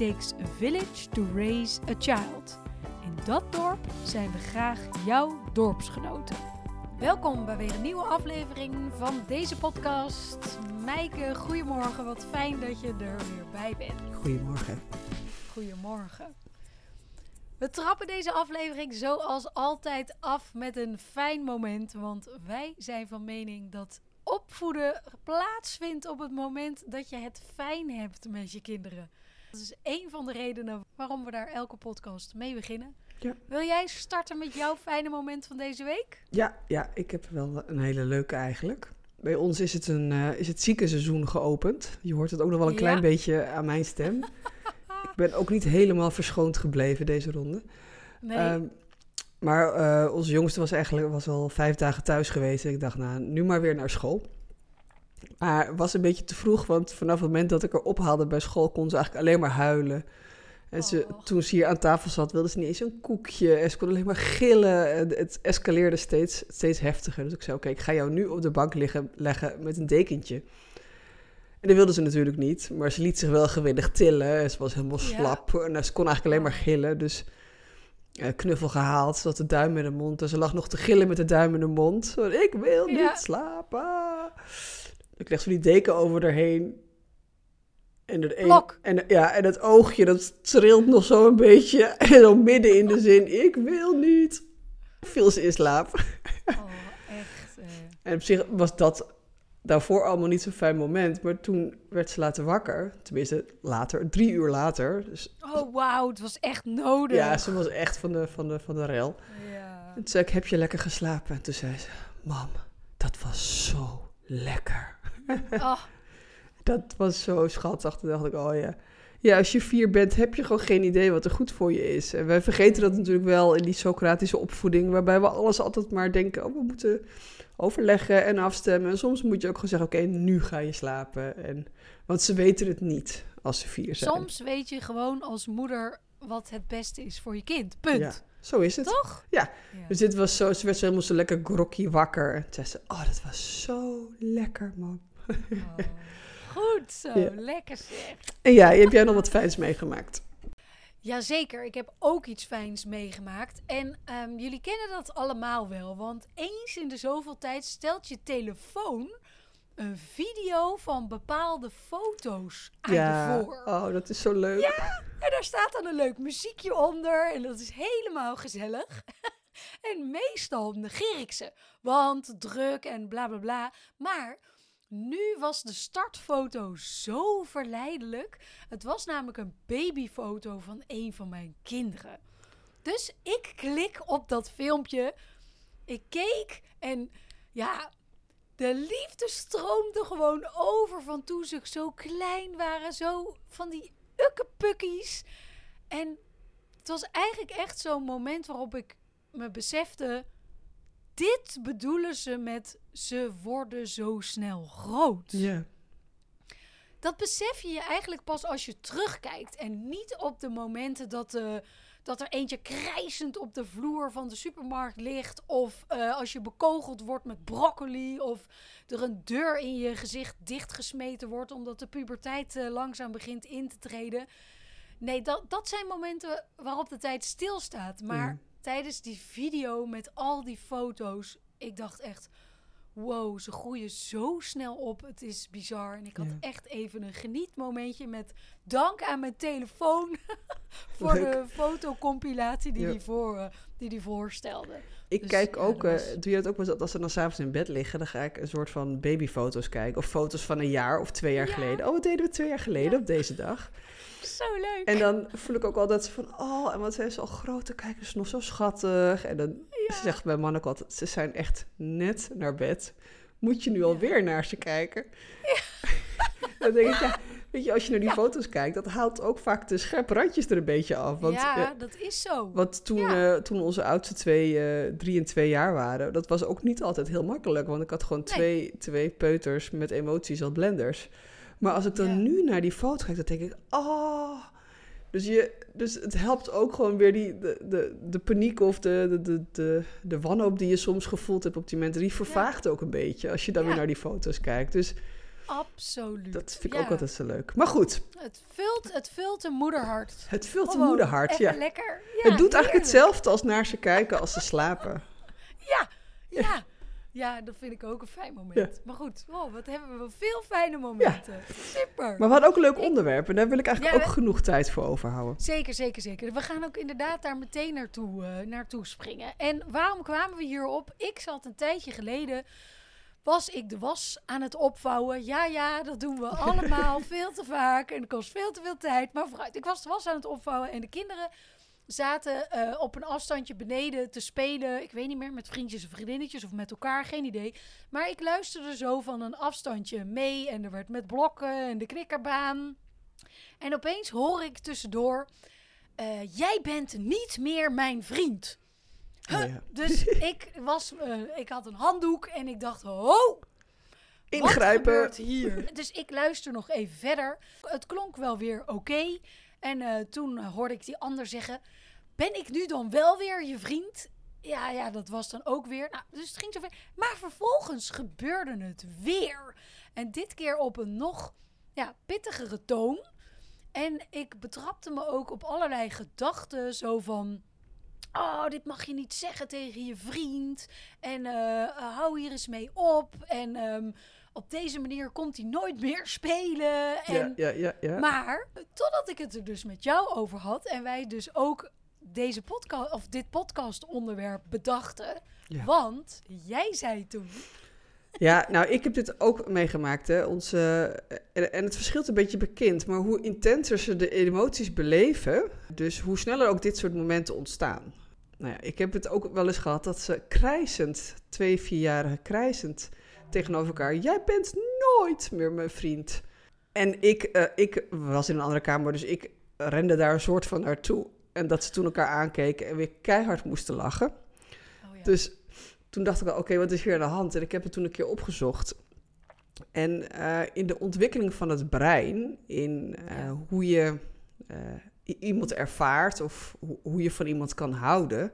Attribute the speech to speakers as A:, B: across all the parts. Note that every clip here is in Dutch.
A: It takes a village to raise a child. In dat dorp zijn we graag jouw dorpsgenoten. Welkom bij weer een nieuwe aflevering van deze podcast. Meike, goedemorgen. Wat fijn dat je er weer bij bent.
B: Goedemorgen.
A: Goedemorgen. We trappen deze aflevering zoals altijd af met een fijn moment. Want wij zijn van mening dat opvoeden plaatsvindt op het moment dat je het fijn hebt met je kinderen. Dat is een van de redenen waarom we daar elke podcast mee beginnen.
B: Ja.
A: Wil jij starten met jouw fijne moment van deze week?
B: Ja, ja, ik heb wel een hele leuke eigenlijk. Bij ons is het, een, uh, is het ziekenseizoen geopend. Je hoort het ook nog wel een klein
A: Ja.
B: beetje aan mijn stem. ik ben ook niet helemaal verschoond gebleven deze ronde.
A: Nee.
B: Ehm, maar eh, onze jongste was eigenlijk was al vijf dagen thuis geweest. En ik dacht, nou, nu maar weer naar school. Maar het was een beetje te vroeg, want vanaf het moment dat ik haar ophaalde bij school... kon ze eigenlijk alleen maar huilen. En ze,
A: Oh.
B: toen ze hier aan tafel zat, wilde ze niet eens een koekje. En ze kon alleen maar gillen. En het escaleerde steeds, steeds heftiger. Dus ik zei, oké, ik ga jou nu op de bank liggen, leggen met een dekentje. En dat wilde ze natuurlijk niet. Maar ze liet zich wel gewillig tillen. En ze was helemaal
A: Ja.
B: slap. En ze kon eigenlijk alleen maar
A: Oh.
B: gillen. Dus eh, knuffel gehaald. Ze had de duim in de mond. En ze lag nog te gillen met de duim in de mond. Zo, ik wil
A: Ja.
B: niet slapen. Ik leg zo die deken over erheen. En, het een- en, ja, en het oogje, dat trilt nog zo een beetje. En dan midden in de zin, ik wil niet. Viel ze in slaap.
A: oh, echt. eh.
B: En op zich was dat daarvoor allemaal niet zo'n fijn moment. Maar toen werd ze later wakker. Tenminste, later, drie uur later. Dus
A: Oh, wauw, het was echt nodig.
B: ja, ze was echt van de, van de, van de rel.
A: Ja.
B: En toen zei ik, heb je lekker geslapen? En toen zei ze, mam, dat was zo lekker.
A: Oh,
B: Dat was zo schattig. Toen dacht ik, oh ja. Ja, als je vier bent, heb je gewoon geen idee wat er goed voor je is. En wij vergeten dat natuurlijk wel in die Socratische opvoeding, waarbij we alles altijd maar denken, oh, we moeten overleggen en afstemmen. En soms moet je ook gewoon zeggen, oké, nu ga je slapen. En, want ze weten het niet als ze vier zijn.
A: soms weet je gewoon als moeder wat het beste is voor je kind. Punt.
B: Ja, zo is het.
A: Toch?
B: Ja.
A: Ja.
B: Dus dit was zo, ze werd zo helemaal zo lekker grokkie wakker. En zei ze, oh, dat was zo lekker, man.
A: Oh, Goed zo,
B: Ja.
A: lekker zeg.
B: En ja, heb jij nog wat fijns meegemaakt?
A: Jazeker, ik heb ook iets fijns meegemaakt. En ehm, jullie kennen dat allemaal wel. Want eens in de zoveel tijd stelt je telefoon een video van bepaalde foto's aan je voor.
B: oh, dat is zo leuk.
A: En daar staat dan een leuk muziekje onder. En dat is helemaal gezellig. en meestal negeer ik ze. Want druk en bla bla bla. Maar nu was de startfoto zo verleidelijk. Het was namelijk een babyfoto van een van mijn kinderen. Dus ik klik op dat filmpje. Ik keek en ja, de liefde stroomde gewoon over van toen ze zo klein waren. Zo van die ukkepukkies. En het was eigenlijk echt zo'n moment waarop ik me besefte... Dit bedoelen ze met ze worden zo snel groot.
B: Ja.
A: Dat besef je je eigenlijk pas als je terugkijkt. En niet op de momenten dat, eh, dat er eentje krijsend op de vloer van de supermarkt ligt. Of eh, als je bekogeld wordt met broccoli. Of er een deur in je gezicht dichtgesmeten wordt omdat de puberteit eh, langzaam begint in te treden. Nee, dat, dat zijn momenten waarop de tijd stilstaat. Maar. Tijdens die video met al die foto's, ik dacht echt wow, ze groeien zo snel op. Het is bizar. En ik had
B: Ja.
A: echt even een genietmomentje met dank aan mijn telefoon voor
B: Leuk.
A: de fotocompilatie die,
B: Ja.
A: die, voor, eh, die die voorstelde.
B: Ik
A: Dus,
B: kijk ook, eh, doe je dat ook eens, als ze dan s'avonds in bed liggen, dan ga ik een soort van babyfoto's kijken. Of foto's van een jaar of twee jaar
A: Ja.
B: geleden. Oh, wat deden we twee jaar geleden op deze dag?
A: Zo leuk.
B: En dan voel ik ook al dat ze van, oh, en wat zijn ze al groot, dan kijken ze nog zo schattig. En dan. Ze zegt mijn man ook altijd, ze zijn echt net naar bed. Moet je nu alweer naar ze kijken? dan denk ik, ja, weet je, als je naar die
A: Ja.
B: foto's kijkt, dat haalt ook vaak de scherpe randjes er een beetje af. Want,
A: ja,
B: eh,
A: dat is zo.
B: want toen,
A: Ja.
B: eh, toen onze oudste twee eh, drie en twee jaar waren, dat was ook niet altijd heel makkelijk. Want ik had gewoon
A: Nee.
B: twee, twee peuters met emoties als blenders. Maar als ik dan
A: Ja.
B: nu naar die foto kijk, dan denk ik, ah. Dus, je, dus het helpt ook gewoon weer die, de, de, de paniek of de, de, de, de, de wanhoop die je soms gevoeld hebt op die momenten. Die vervaagt ook een beetje als je dan
A: Ja.
B: weer naar die foto's kijkt. Dus
A: Absoluut.
B: dat vind ik
A: Ja.
B: ook altijd zo leuk. Maar goed,
A: Het vult, het vult een moederhart.
B: het vult een moederhart. Ja.
A: lekker. Ja,
B: het doet eigenlijk hetzelfde als naar ze kijken als ze slapen.
A: Ja. ja, dat vind ik ook een fijn moment. Maar goed, wow, wat hebben we veel fijne momenten. Super.
B: Maar we hadden ook een leuk onderwerp en daar wil ik eigenlijk
A: Ja,
B: ook
A: we-
B: genoeg tijd voor overhouden.
A: Zeker, zeker, zeker. We gaan ook inderdaad daar meteen naartoe, eh, naartoe springen. En waarom kwamen we hierop? Ik zat een tijdje geleden, was ik de was aan het opvouwen. Ja, ja, dat doen we allemaal veel te vaak en het kost veel te veel tijd. Maar vooruit, ik was de was aan het opvouwen en de kinderen zaten eh, op een afstandje beneden te spelen. Ik weet niet meer, met vriendjes of vriendinnetjes of met elkaar, geen idee. Maar ik luisterde zo van een afstandje mee en er werd met blokken en de knikkerbaan. En opeens hoor ik tussendoor... eh, jij bent niet meer mijn vriend.
B: Ja.
A: Dus ik, was, eh, ik had een handdoek en ik dacht, ho, wat
B: Ingrijpen.
A: gebeurt hier? Dus ik luister nog even verder. Het klonk wel weer oké. En toen hoorde ik die ander zeggen, ben ik nu dan wel weer je vriend? Ja, ja, dat was dan ook weer. Nou, dus het ging zo ver. Maar vervolgens gebeurde het weer. En dit keer op een nog ja, pittigere toon. En ik betrapte me ook op allerlei gedachten. Zo van. Oh, dit mag je niet zeggen tegen je vriend. En eh, eh, hou hier eens mee op. En ehm, op deze manier komt hij nooit meer spelen. En,
B: Ja, ja, ja, ja.
A: Maar totdat ik het er dus met jou over had. En wij dus ook deze podcast of dit podcast onderwerp bedachten.
B: Ja.
A: Want jij zei toen.
B: Ja, nou, ik heb dit ook meegemaakt. Hè. Onze, en, en het verschilt een beetje bekend, maar hoe intenser ze de emoties beleven, dus hoe sneller ook dit soort momenten ontstaan. Nou ja, ik heb het ook wel eens gehad dat ze krijzend, twee, vierjarigen krijzend tegenover elkaar, jij bent nooit meer mijn vriend. En ik, eh, ik was in een andere kamer, dus ik rende daar een soort van naartoe. En dat ze toen elkaar aankeken en weer keihard moesten lachen.
A: Oh ja.
B: Dus toen dacht ik al, oké, wat is hier aan de hand? En ik heb het toen een keer opgezocht. En eh, in de ontwikkeling van het brein, in eh,
A: Ja.
B: hoe je eh, iemand ervaart of ho- hoe je van iemand kan houden,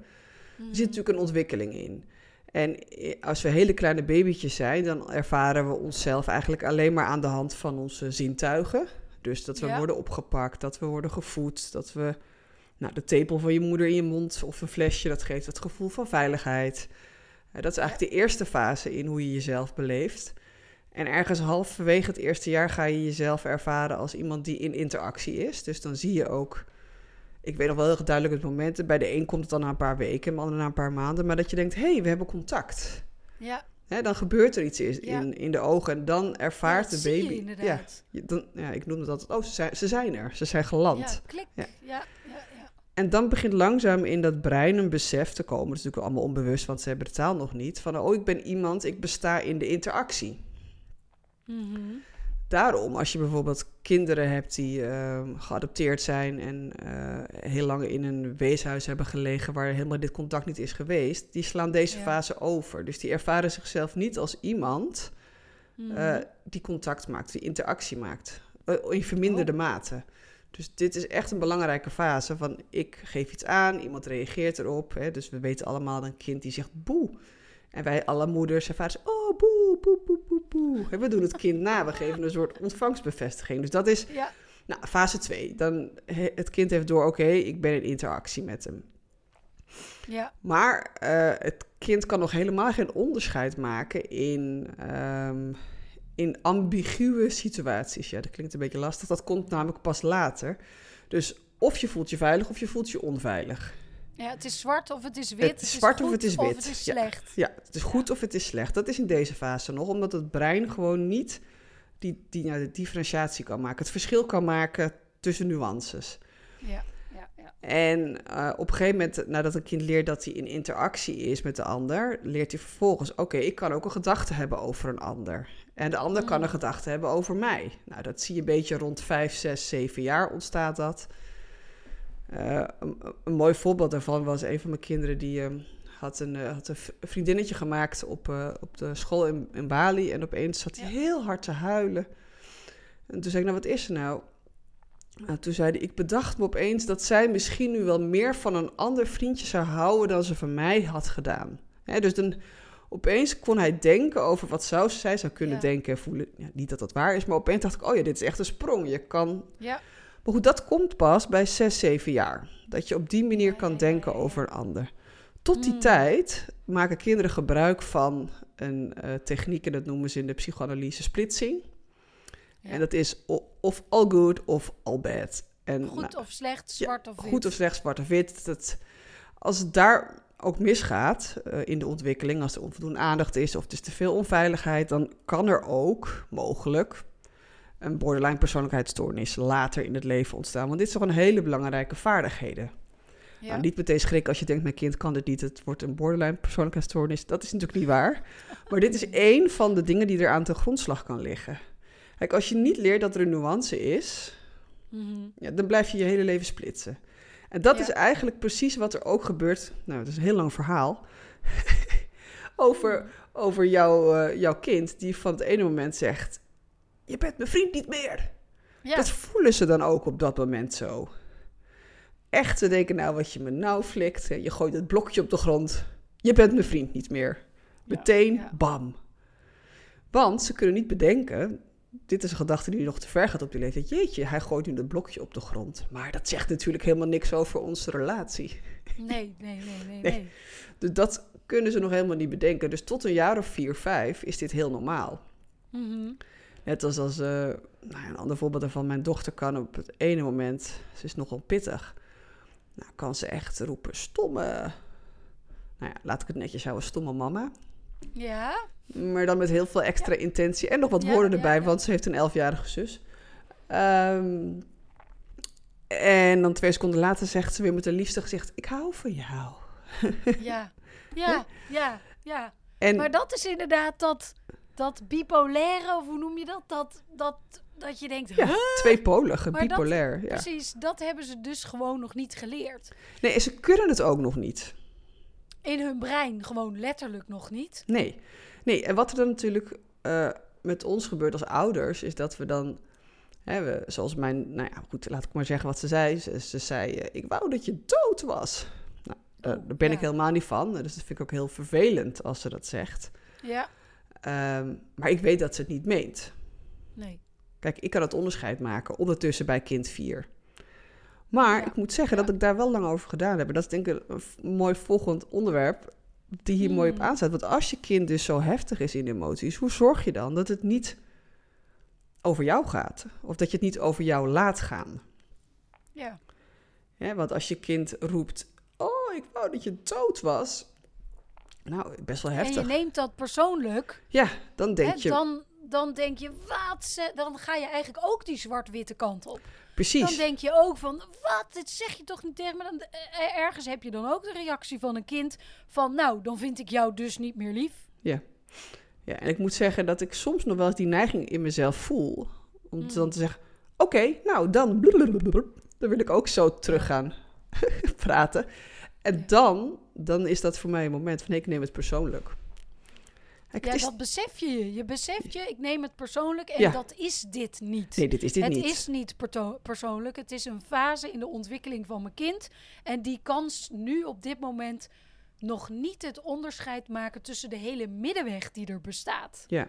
A: Mhm.
B: zit natuurlijk een ontwikkeling in. En als we hele kleine babytjes zijn, dan ervaren we onszelf eigenlijk alleen maar aan de hand van onze zintuigen. Dus dat we
A: Ja.
B: worden opgepakt, dat we worden gevoed, dat we nou, de tepel van je moeder in je mond of een flesje, dat geeft het gevoel van veiligheid. Eh, dat is eigenlijk de eerste fase in hoe je jezelf beleeft. En ergens halverwege het eerste jaar ga je jezelf ervaren als iemand die in interactie is. Dus dan zie je ook, ik weet nog wel heel duidelijk het moment, bij de een komt het dan na een paar weken, en de ander na een paar maanden, maar dat je denkt, hé, hey, we hebben contact.
A: Ja,
B: Hè, dan gebeurt er iets in,
A: Ja.
B: in, de ogen en dan ervaart de baby.
A: je.
B: Ja, dan, ja, ik noemde dat, oh, ze zijn, ze zijn er, ze zijn geland.
A: Ja, klik.
B: Ja. En dan begint langzaam in dat brein een besef te komen. Dat is natuurlijk allemaal onbewust, want ze hebben de taal nog niet. Van, oh, ik ben iemand, ik besta in de interactie.
A: Mhm.
B: Daarom, als je bijvoorbeeld kinderen hebt die ehm, geadopteerd zijn en eh, heel lang in een weeshuis hebben gelegen waar helemaal dit contact niet is geweest, die slaan deze
A: Ja.
B: fase over. Dus die ervaren zichzelf niet als iemand
A: Mhm.
B: eh, die contact maakt, die interactie maakt. Eh, in verminderde
A: Oh.
B: mate. Dus dit is echt een belangrijke fase van ik geef iets aan, iemand reageert erop. Hè, dus we weten allemaal een kind die zegt boe. En wij alle moeders en vaders, oh boe, boe, boe, boe, boe. En we doen het kind na, we geven een soort ontvangstbevestiging. Dus dat is
A: ja,
B: nou, fase 2. Dan he- het kind heeft door, oké, ik ben in interactie met hem.
A: ja,
B: Maar eh, het kind kan nog helemaal geen onderscheid maken in, ehm, in ambiguë situaties. Ja, dat klinkt een beetje lastig. Dat komt namelijk pas later. Dus of je voelt je veilig of je voelt je onveilig.
A: ja. Het is zwart of het is wit.
B: Het is zwart of het is
A: Of
B: wit.
A: het is
B: Ja.
A: slecht.
B: Ja, het is goed of het is slecht. Dat is in deze fase nog, omdat het brein gewoon niet die, die, nou, de differentiatie kan maken. Het verschil kan maken tussen nuances.
A: Ja.
B: En uh, op een gegeven moment, nadat een kind leert dat hij in interactie is met de ander, leert hij vervolgens: oké, ik kan ook een gedachte hebben over een ander. En de ander kan een gedachte hebben over mij. Nou, dat zie je een beetje rond 5, 6, 7 jaar ontstaat dat. Uh, een, een, mooi voorbeeld daarvan was een van mijn kinderen die uh, had, een, had een vriendinnetje gemaakt op, op de school in, in, Bali. En opeens zat hij heel hard te huilen. En toen zei ik, nou wat is er nou? Nou, toen zei hij, ik bedacht me opeens dat zij misschien nu wel meer van een ander vriendje zou houden dan ze van mij had gedaan. dus dan, opeens kon hij denken over wat zou, zij zou kunnen
A: Ja.
B: denken en voelen. Ja, niet dat dat waar is, maar opeens dacht ik, oh ja, dit is echt een sprong. Je kan...
A: Ja,
B: Maar goed, dat komt pas bij 6, 7 jaar. Dat je op die manier kan denken over een ander. Tot die
A: Mm.
B: tijd maken kinderen gebruik van een eh, techniek, en dat noemen ze in de psychoanalyse splitsing.
A: Ja.
B: En dat is of all good of all bad. En,
A: goed
B: nou,
A: of slecht,
B: ja,
A: zwart of wit.
B: goed of slecht, zwart of wit. Dat, als het daar ook misgaat eh, in de ontwikkeling, als er onvoldoende aandacht is of het is te veel onveiligheid, dan kan er ook mogelijk een borderline persoonlijkheidsstoornis later in het leven ontstaan. Want dit zijn gewoon hele belangrijke vaardigheden.
A: Ja.
B: Nou, niet meteen schrikken als je denkt, mijn kind kan dit niet, het wordt een borderline persoonlijkheidsstoornis. Dat is natuurlijk niet waar. Maar dit is één van de dingen die er aan ten grondslag kan liggen. Kijk, als je niet leert dat er een nuance is,
A: Mhm.
B: ja, dan blijf je je hele leven splitsen. En dat
A: Ja.
B: is eigenlijk precies wat er ook gebeurt. Nou, het is een heel lang verhaal. over over jouw, eh, jouw kind, die van het ene moment zegt: Je bent mijn vriend niet meer.
A: Ja.
B: Dat voelen ze dan ook op dat moment zo. Echt te denken: Nou, wat je me nou flikt. Je gooit het blokje op de grond. Je bent mijn vriend niet meer. Meteen, bam. Want ze kunnen niet bedenken. Dit is een gedachte die nog te ver gaat op die leeftijd. Jeetje, hij gooit nu dat blokje op de grond. Maar dat zegt natuurlijk helemaal niks over onze relatie.
A: Nee, nee, nee, nee,
B: Nee. Dus dat kunnen ze nog helemaal niet bedenken. Dus tot een jaar of vier, vijf is dit heel normaal.
A: Mhm.
B: Net als als eh, nou ja, een ander voorbeeld daarvan. Mijn dochter kan op het ene moment, ze is nogal pittig. Nou, kan ze echt roepen, stomme... Nou ja, laat ik het netjes houden, stomme mama.
A: Ja,
B: Maar dan met heel veel extra intentie en nog wat
A: Ja,
B: woorden erbij, want ze heeft een elfjarige zus. Ehm, en dan twee seconden later zegt ze weer met een liefste gezicht: Ik hou van jou.
A: ja, ja, ja, ja.
B: En
A: Maar dat is inderdaad dat, dat bipolaire, of hoe noem je dat? Dat, dat, dat je denkt,
B: ja,
A: huh?
B: tweepolige,
A: Maar dat-
B: bipolair. Ja.
A: Precies, dat hebben ze dus gewoon nog niet geleerd.
B: Nee, en ze kunnen het ook nog niet.
A: In hun brein gewoon letterlijk nog niet.
B: Nee. Nee, en wat er dan natuurlijk eh, met ons gebeurt als ouders, is dat we dan. Hè, we, zoals mijn, nou ja, goed, laat ik maar zeggen wat ze zei. Ze, ze zei: eh, Ik wou dat je dood was. Nou, daar,
A: Oh,
B: daar ben
A: ja.
B: ik helemaal niet van. Dus dat vind ik ook heel vervelend als ze dat zegt.
A: Ja,
B: Ehm, maar ik weet dat ze het niet meent.
A: nee.
B: Kijk, ik kan het onderscheid maken ondertussen bij kind 4. Maar
A: Ja,
B: ik moet zeggen
A: ja.
B: dat ik daar wel lang over gedaan heb. En dat is denk ik een mooi volgend onderwerp die hier mooi op
A: Mm.
B: aanstaat. Want als je kind dus zo heftig is in emoties, hoe zorg je dan dat het niet over jou gaat? Of dat je het niet over jou laat gaan?
A: Ja,
B: want als je kind roept, oh, ik wou dat je dood was. Nou, best wel
A: en je
B: heftig.
A: neemt dat persoonlijk.
B: Ja, dan denk
A: hè,
B: je,
A: dan, dan denk je, wat? ze- Dan ga je eigenlijk ook die zwart-witte kant op.
B: precies.
A: Dan denk je ook van, wat? Dit zeg je toch niet tegen me? Dan, eh, ergens heb je dan ook de reactie van een kind van, nou, dan vind ik jou dus niet meer lief.
B: Ja, en ik moet zeggen dat ik soms nog wel eens die neiging in mezelf voel. Om
A: Mm.
B: dan te zeggen, oké, nou dan, dan wil ik ook zo terug gaan praten. En
A: Ja.
B: dan, dan is dat voor mij een moment van, ik neem het persoonlijk.
A: Ja,
B: het is,
A: dat besef je. Je beseft je, ik neem het persoonlijk en
B: Ja.
A: dat is dit niet.
B: nee, dit is dit
A: het
B: niet.
A: is niet persoonlijk. Het is een fase in de ontwikkeling van mijn kind. En die kan nu op dit moment nog niet het onderscheid maken tussen de hele middenweg die er bestaat.
B: Ja.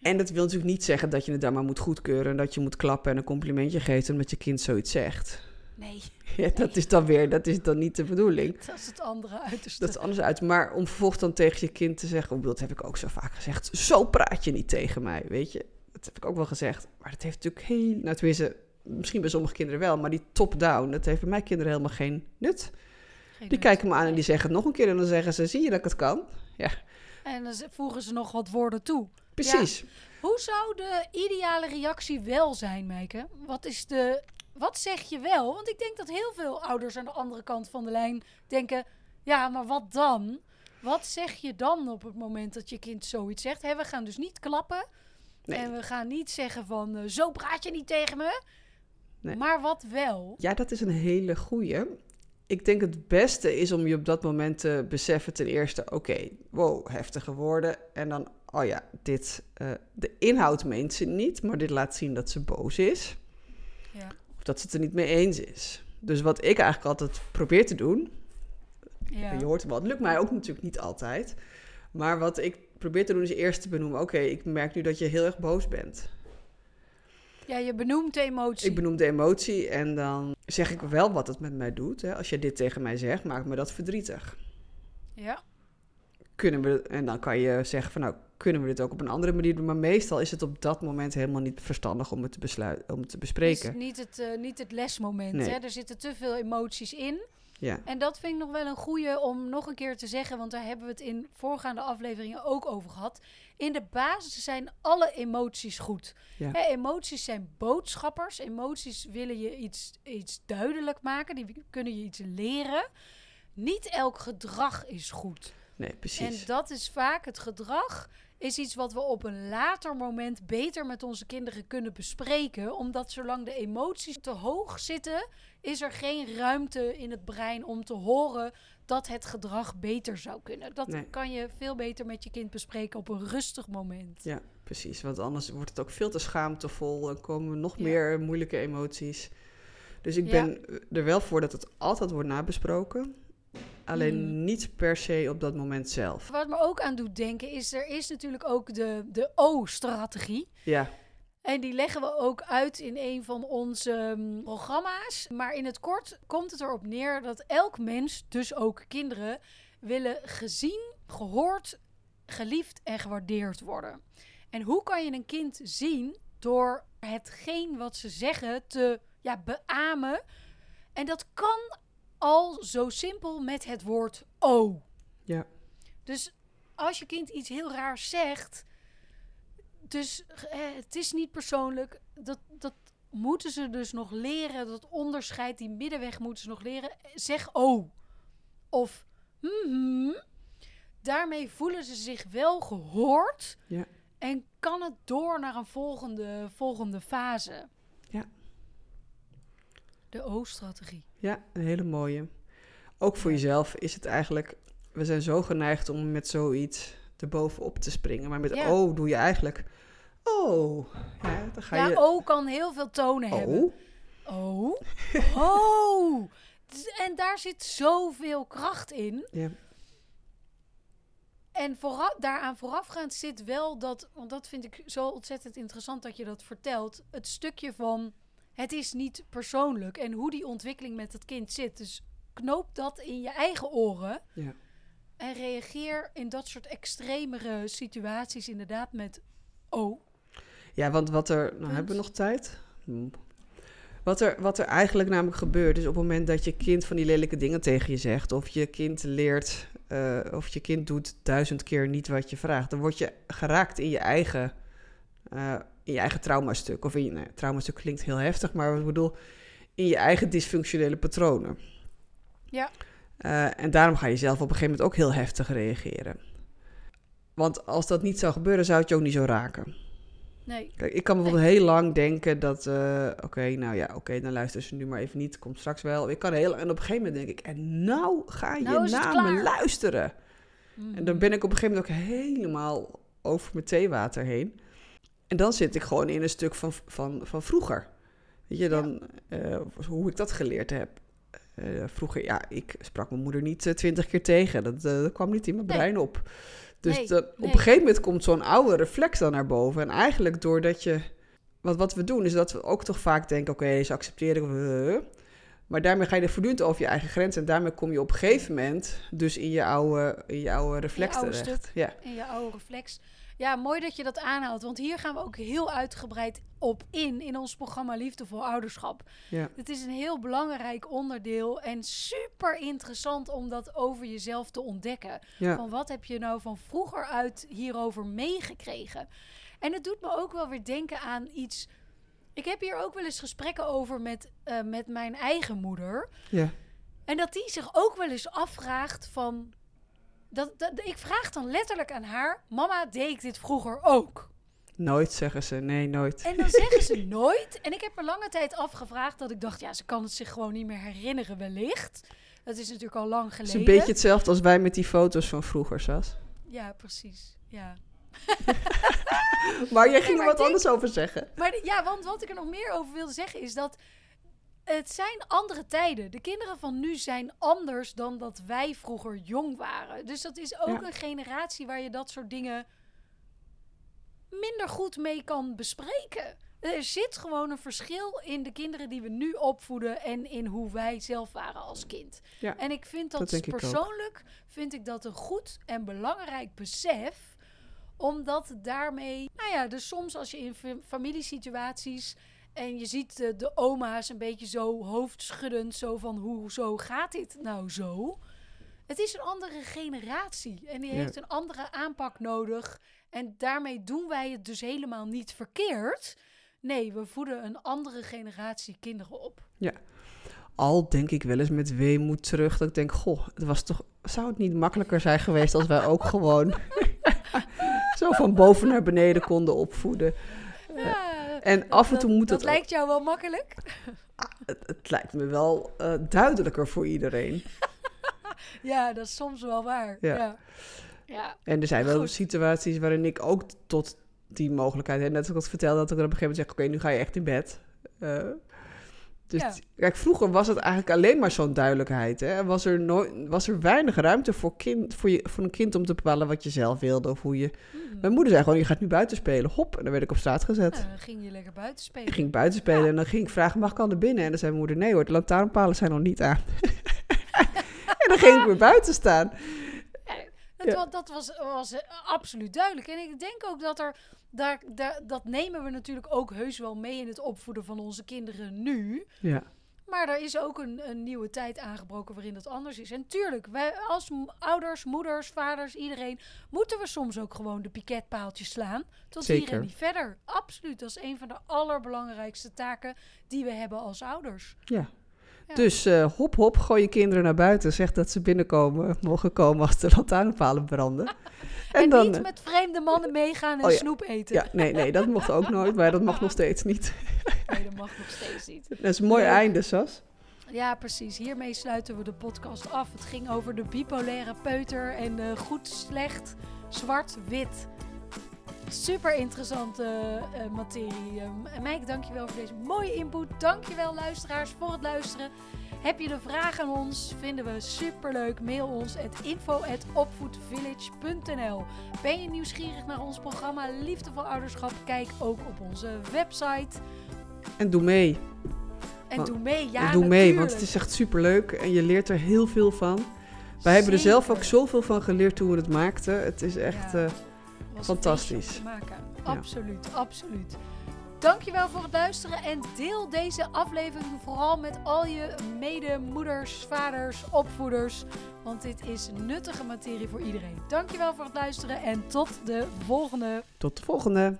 B: En dat wil natuurlijk niet zeggen dat je het dan maar moet goedkeuren... en dat je moet klappen en een complimentje geven omdat je kind zoiets zegt.
A: Nee,
B: Ja, dat is dan weer, dat is dan niet de bedoeling.
A: dat is het andere uiterste.
B: Dat is anders uit. Maar om vervolgens dan tegen je kind te zeggen, oh, dat heb ik ook zo vaak gezegd, zo praat je niet tegen mij, weet je. Dat heb ik ook wel gezegd. Maar dat heeft natuurlijk heel, nou tenminste, misschien bij sommige kinderen wel, maar die top-down, dat heeft bij mijn kinderen helemaal geen nut.
A: Geen
B: Die
A: nut.
B: kijken me aan en die zeggen het nog een keer en dan zeggen ze, zie je dat ik het kan?
A: En dan voegen ze nog wat woorden toe.
B: Precies.
A: Hoe zou de ideale reactie wel zijn, Meike? Wat is de... wat zeg je wel? Want ik denk dat heel veel ouders aan de andere kant van de lijn denken... Ja, maar wat dan? Wat zeg je dan op het moment dat je kind zoiets zegt? Hè, we gaan dus niet klappen.
B: Nee.
A: En we gaan niet zeggen van... eh, zo praat je niet tegen me.
B: Nee.
A: Maar wat wel?
B: Ja, dat is een hele goeie. Ik denk het beste is om je op dat moment te beseffen ten eerste... oké, wow, heftige woorden. En dan, oh ja, dit, eh, de inhoud meent ze niet... maar dit laat zien dat ze boos is. Dat ze het er niet mee eens is. Dus wat ik eigenlijk altijd probeer te doen...
A: Ja.
B: Je hoort wel. Het lukt mij ook natuurlijk niet altijd. Maar wat ik probeer te doen is eerst te benoemen... oké, ik merk nu dat je heel erg boos bent.
A: ja, je benoemt de emotie.
B: Ik benoem de emotie en dan zeg ik wel wat het met mij doet. Hè. Als je dit tegen mij zegt, maakt me dat verdrietig.
A: Ja.
B: Kunnen we, en dan kan je zeggen van nou, kunnen we dit ook op een andere manier doen? Maar meestal is het op dat moment helemaal niet verstandig om het te, besluiten, om het te
A: Dus
B: bespreken.
A: niet het, eh, niet het lesmoment.
B: Nee.
A: Hè? Er zitten te veel emoties in.
B: Ja,
A: En dat vind ik nog wel een goeie om nog een keer te zeggen, want daar hebben we het in voorgaande afleveringen ook over gehad. In de basis zijn alle emoties goed.
B: Ja.
A: Hè, emoties zijn boodschappers. Emoties willen je iets, iets duidelijk maken, die kunnen je iets leren. Niet elk gedrag is goed.
B: Nee, precies.
A: En dat is vaak het gedrag. Is iets wat we op een later moment beter met onze kinderen kunnen bespreken. Omdat zolang de emoties te hoog zitten, is er geen ruimte in het brein om te horen dat het gedrag beter zou kunnen. Dat
B: Nee.
A: kan je veel beter met je kind bespreken op een rustig moment.
B: Ja, precies. Want anders wordt het ook veel te schaamtevol en komen nog
A: Ja.
B: meer moeilijke emoties. Dus ik
A: Ja.
B: ben er wel voor dat het altijd wordt nabesproken. Alleen
A: Mhm.
B: niet per se op dat moment zelf.
A: Wat me ook aan doet denken is, er is natuurlijk ook de, de O-strategie.
B: Ja,
A: En die leggen we ook uit in een van onze mm, programma's. Maar in het kort komt het erop neer dat elk mens, dus ook kinderen, willen gezien, gehoord, geliefd en gewaardeerd worden. En hoe kan je een kind zien door hetgeen wat ze zeggen te ja, beamen? En dat kan al zo simpel met het woord O.
B: ja,
A: Dus als je kind iets heel raars zegt, dus eh, het is niet persoonlijk, dat, dat moeten ze dus nog leren, dat onderscheid, die middenweg moeten ze nog leren. Zeg oh. Of mhm. Daarmee voelen ze zich wel gehoord
B: ja.
A: en kan het door naar een volgende, volgende fase.
B: Ja.
A: De O-strategie.
B: Ja, een hele mooie. Ook voor jezelf is het eigenlijk... We zijn zo geneigd om met zoiets erbovenop te springen. Maar met
A: Ja.
B: oh doe je eigenlijk... Oh, ja, dan ga
A: Ja,
B: je...
A: O kan heel veel tonen hebben.
B: oh,
A: Oh. Oh. Dus- En daar zit zoveel kracht in.
B: ja,
A: En vooraf, daaraan voorafgaand zit wel dat, want dat vind ik zo ontzettend interessant dat je dat vertelt. Het stukje van het is niet persoonlijk en hoe die ontwikkeling met het kind zit. Dus knoop dat in je eigen oren
B: ja.
A: en reageer in dat soort extremere situaties inderdaad met oh.
B: Ja, want wat er... Nou,
A: Punt.
B: hebben we nog tijd? Hm. Wat er, wat er eigenlijk namelijk gebeurt, is op het moment dat je kind van die lelijke dingen tegen je zegt, of je kind leert, eh, of je kind doet duizend keer niet wat je vraagt, dan word je geraakt in je eigen, eh, in je eigen traumastuk. Of in je, nee, traumastuk klinkt heel heftig, maar ik bedoel, in je eigen dysfunctionele patronen.
A: Ja.
B: Eh, en daarom ga je zelf op een gegeven moment ook heel heftig reageren. Want als dat niet zou gebeuren, zou het je ook niet zo raken.
A: Nee.
B: Kijk, ik kan bijvoorbeeld heel lang denken dat, eh, oké, nou ja, oké, dan luister ze nu maar even niet, komt straks wel. Ik kan heel, en op een gegeven moment denk ik, en nou ga je
A: Nou
B: naar me luisteren. En dan ben ik op een gegeven moment ook helemaal over mijn theewater heen. En dan zit ik gewoon in een stuk van, van, van vroeger. Weet je, dan, eh, hoe ik dat geleerd heb. Eh, vroeger, ja, ik sprak mijn moeder niet eh, twintig keer tegen. Dat, dat kwam niet in mijn
A: Nee.
B: brein op. Dus
A: Nee,
B: dat- op
A: nee.
B: een gegeven moment komt zo'n oude reflex dan naar boven. En eigenlijk doordat je... Want wat we doen is dat we ook toch vaak denken... Oké, ze accepteren... maar daarmee ga je er voortdurend over je eigen grens. En daarmee kom je op een gegeven moment... dus in je oude, in je oude reflex
A: oude
B: terecht.
A: stuk.
B: Ja,
A: in je oude reflex. Ja, mooi dat je dat aanhaalt. Want hier gaan we ook heel uitgebreid op in. In ons programma Liefdevol Ouderschap.
B: ja,
A: Het is een heel belangrijk onderdeel. En super interessant om dat over jezelf te ontdekken.
B: ja.
A: Van wat heb je nou van vroeger uit hierover meegekregen? En het doet me ook wel weer denken aan iets. Ik heb hier ook wel eens gesprekken over met, eh, met mijn eigen moeder.
B: Ja.
A: En dat die zich ook wel eens afvraagt van... Dat, dat, ik vraag dan letterlijk aan haar... Mama, deed ik dit vroeger ook?
B: Nooit zeggen ze. Nee, nooit.
A: En dan zeggen ze nooit. En ik heb er lange tijd afgevraagd dat ik dacht... Ja, ze kan het zich gewoon niet meer herinneren wellicht. Dat is natuurlijk al lang
B: Het
A: geleden.
B: is een beetje hetzelfde als wij met die foto's van vroeger, Sas.
A: Ja, precies. Ja.
B: Maar jij ging
A: maar
B: er wat anders over zeggen.
A: Maar ja, want wat ik er nog meer over wilde zeggen is dat het zijn andere tijden. De kinderen van nu zijn anders dan dat wij vroeger jong waren. Dus dat is ook
B: Ja.
A: een generatie waar je dat soort dingen minder goed mee kan bespreken. Er zit gewoon een verschil in de kinderen die we nu opvoeden en in hoe wij zelf waren als kind.
B: Ja,
A: en ik vind dat,
B: ik
A: persoonlijk vind ik dat een goed en belangrijk besef omdat daarmee, nou ja, dus soms als je in fa- familiesituaties en je ziet de, de oma's een beetje zo hoofdschuddend, zo van hoe zo gaat dit nou zo? Het is een andere generatie en die
B: Ja.
A: heeft een andere aanpak nodig. En daarmee doen wij het dus helemaal niet verkeerd. Nee, we voeden een andere generatie kinderen op.
B: Al denk ik wel eens met weemoed terug dat ik denk, goh, het was toch, zou het niet makkelijker zijn geweest als wij ook gewoon zo van boven naar beneden konden opvoeden.
A: Ja,
B: En af en toe
A: dat,
B: moet
A: dat
B: het,
A: lijkt jou wel makkelijk?
B: het, het lijkt me wel eh, duidelijker voor iedereen.
A: Ja, dat is soms wel waar.
B: Ja.
A: Ja. ja.
B: En er zijn wel
A: Goed.
B: situaties waarin ik ook tot die mogelijkheid, en net als ik het vertelde, dat ik dan op een gegeven moment zeg, oké, nu ga je echt in bed. Eh, dus
A: Ja.
B: kijk, vroeger was het eigenlijk alleen maar zo'n duidelijkheid. Hè? Was, er nooit, was er weinig ruimte voor, kind, voor, je, voor een kind om te bepalen wat je zelf wilde of hoe je...
A: Mhm.
B: Mijn moeder zei gewoon, je gaat nu buiten spelen. Hop, en dan werd ik op straat gezet.
A: Nou, dan ging je lekker buiten spelen.
B: Ik ging buiten spelen
A: Ja.
B: en dan ging ik vragen, mag ik al naar binnen? En dan zei mijn moeder, nee hoor, de lantaarnpalen zijn nog niet aan. en dan ging ik weer buiten staan. Ja.
A: dat was, was eh, absoluut duidelijk. En ik denk ook dat er, daar, daar, dat nemen we natuurlijk ook heus wel mee in het opvoeden van onze kinderen nu.
B: Ja,
A: Maar er is ook een, een nieuwe tijd aangebroken waarin dat anders is. En tuurlijk, wij als ouders, moeders, vaders, iedereen, moeten we soms ook gewoon de piketpaaltjes slaan. Tot hier
B: Zeker.
A: en niet verder. Absoluut, dat is een van de allerbelangrijkste taken die we hebben als ouders.
B: ja.
A: Ja.
B: Dus eh, hop hop, gooi je kinderen naar buiten. Zeg dat ze binnenkomen, mogen komen als de lantaarnpalen branden.
A: En,
B: dan,
A: niet
B: eh,
A: met vreemde mannen meegaan en
B: Oh ja.
A: snoep eten.
B: Ja, nee, nee, dat mocht ook nooit, maar dat mag nog steeds niet.
A: Nee, dat mag nog steeds niet.
B: Dat is een mooi einde, Sas.
A: Ja, precies. Hiermee sluiten we de podcast af. Het ging over de bipolaire peuter en eh, goed, slecht, zwart, wit. Super interessante eh, materie. En Mike, dankjewel voor deze mooie input. Dankjewel luisteraars voor het luisteren. Heb je de vraag aan ons? Vinden we superleuk. Mail ons at info@opvoedvillage.nl. Ben je nieuwsgierig naar ons programma Liefdevol Ouderschap? Kijk ook op onze website.
B: En doe mee.
A: En
B: Want-
A: doe mee. Ja,
B: en doe mee, want het is echt superleuk en je leert er heel veel van. Wij hebben er zelf ook zoveel van geleerd toen we het maakten. Het is echt...
A: Ja.
B: eh,
A: was
B: Fantastisch.
A: te maken.
B: Ja.
A: Absoluut, absoluut. Dankjewel voor het luisteren en deel deze aflevering vooral met al je medemoeders, vaders, opvoeders. Want dit is nuttige materie voor iedereen. Dankjewel voor het luisteren en tot de volgende.
B: tot de volgende.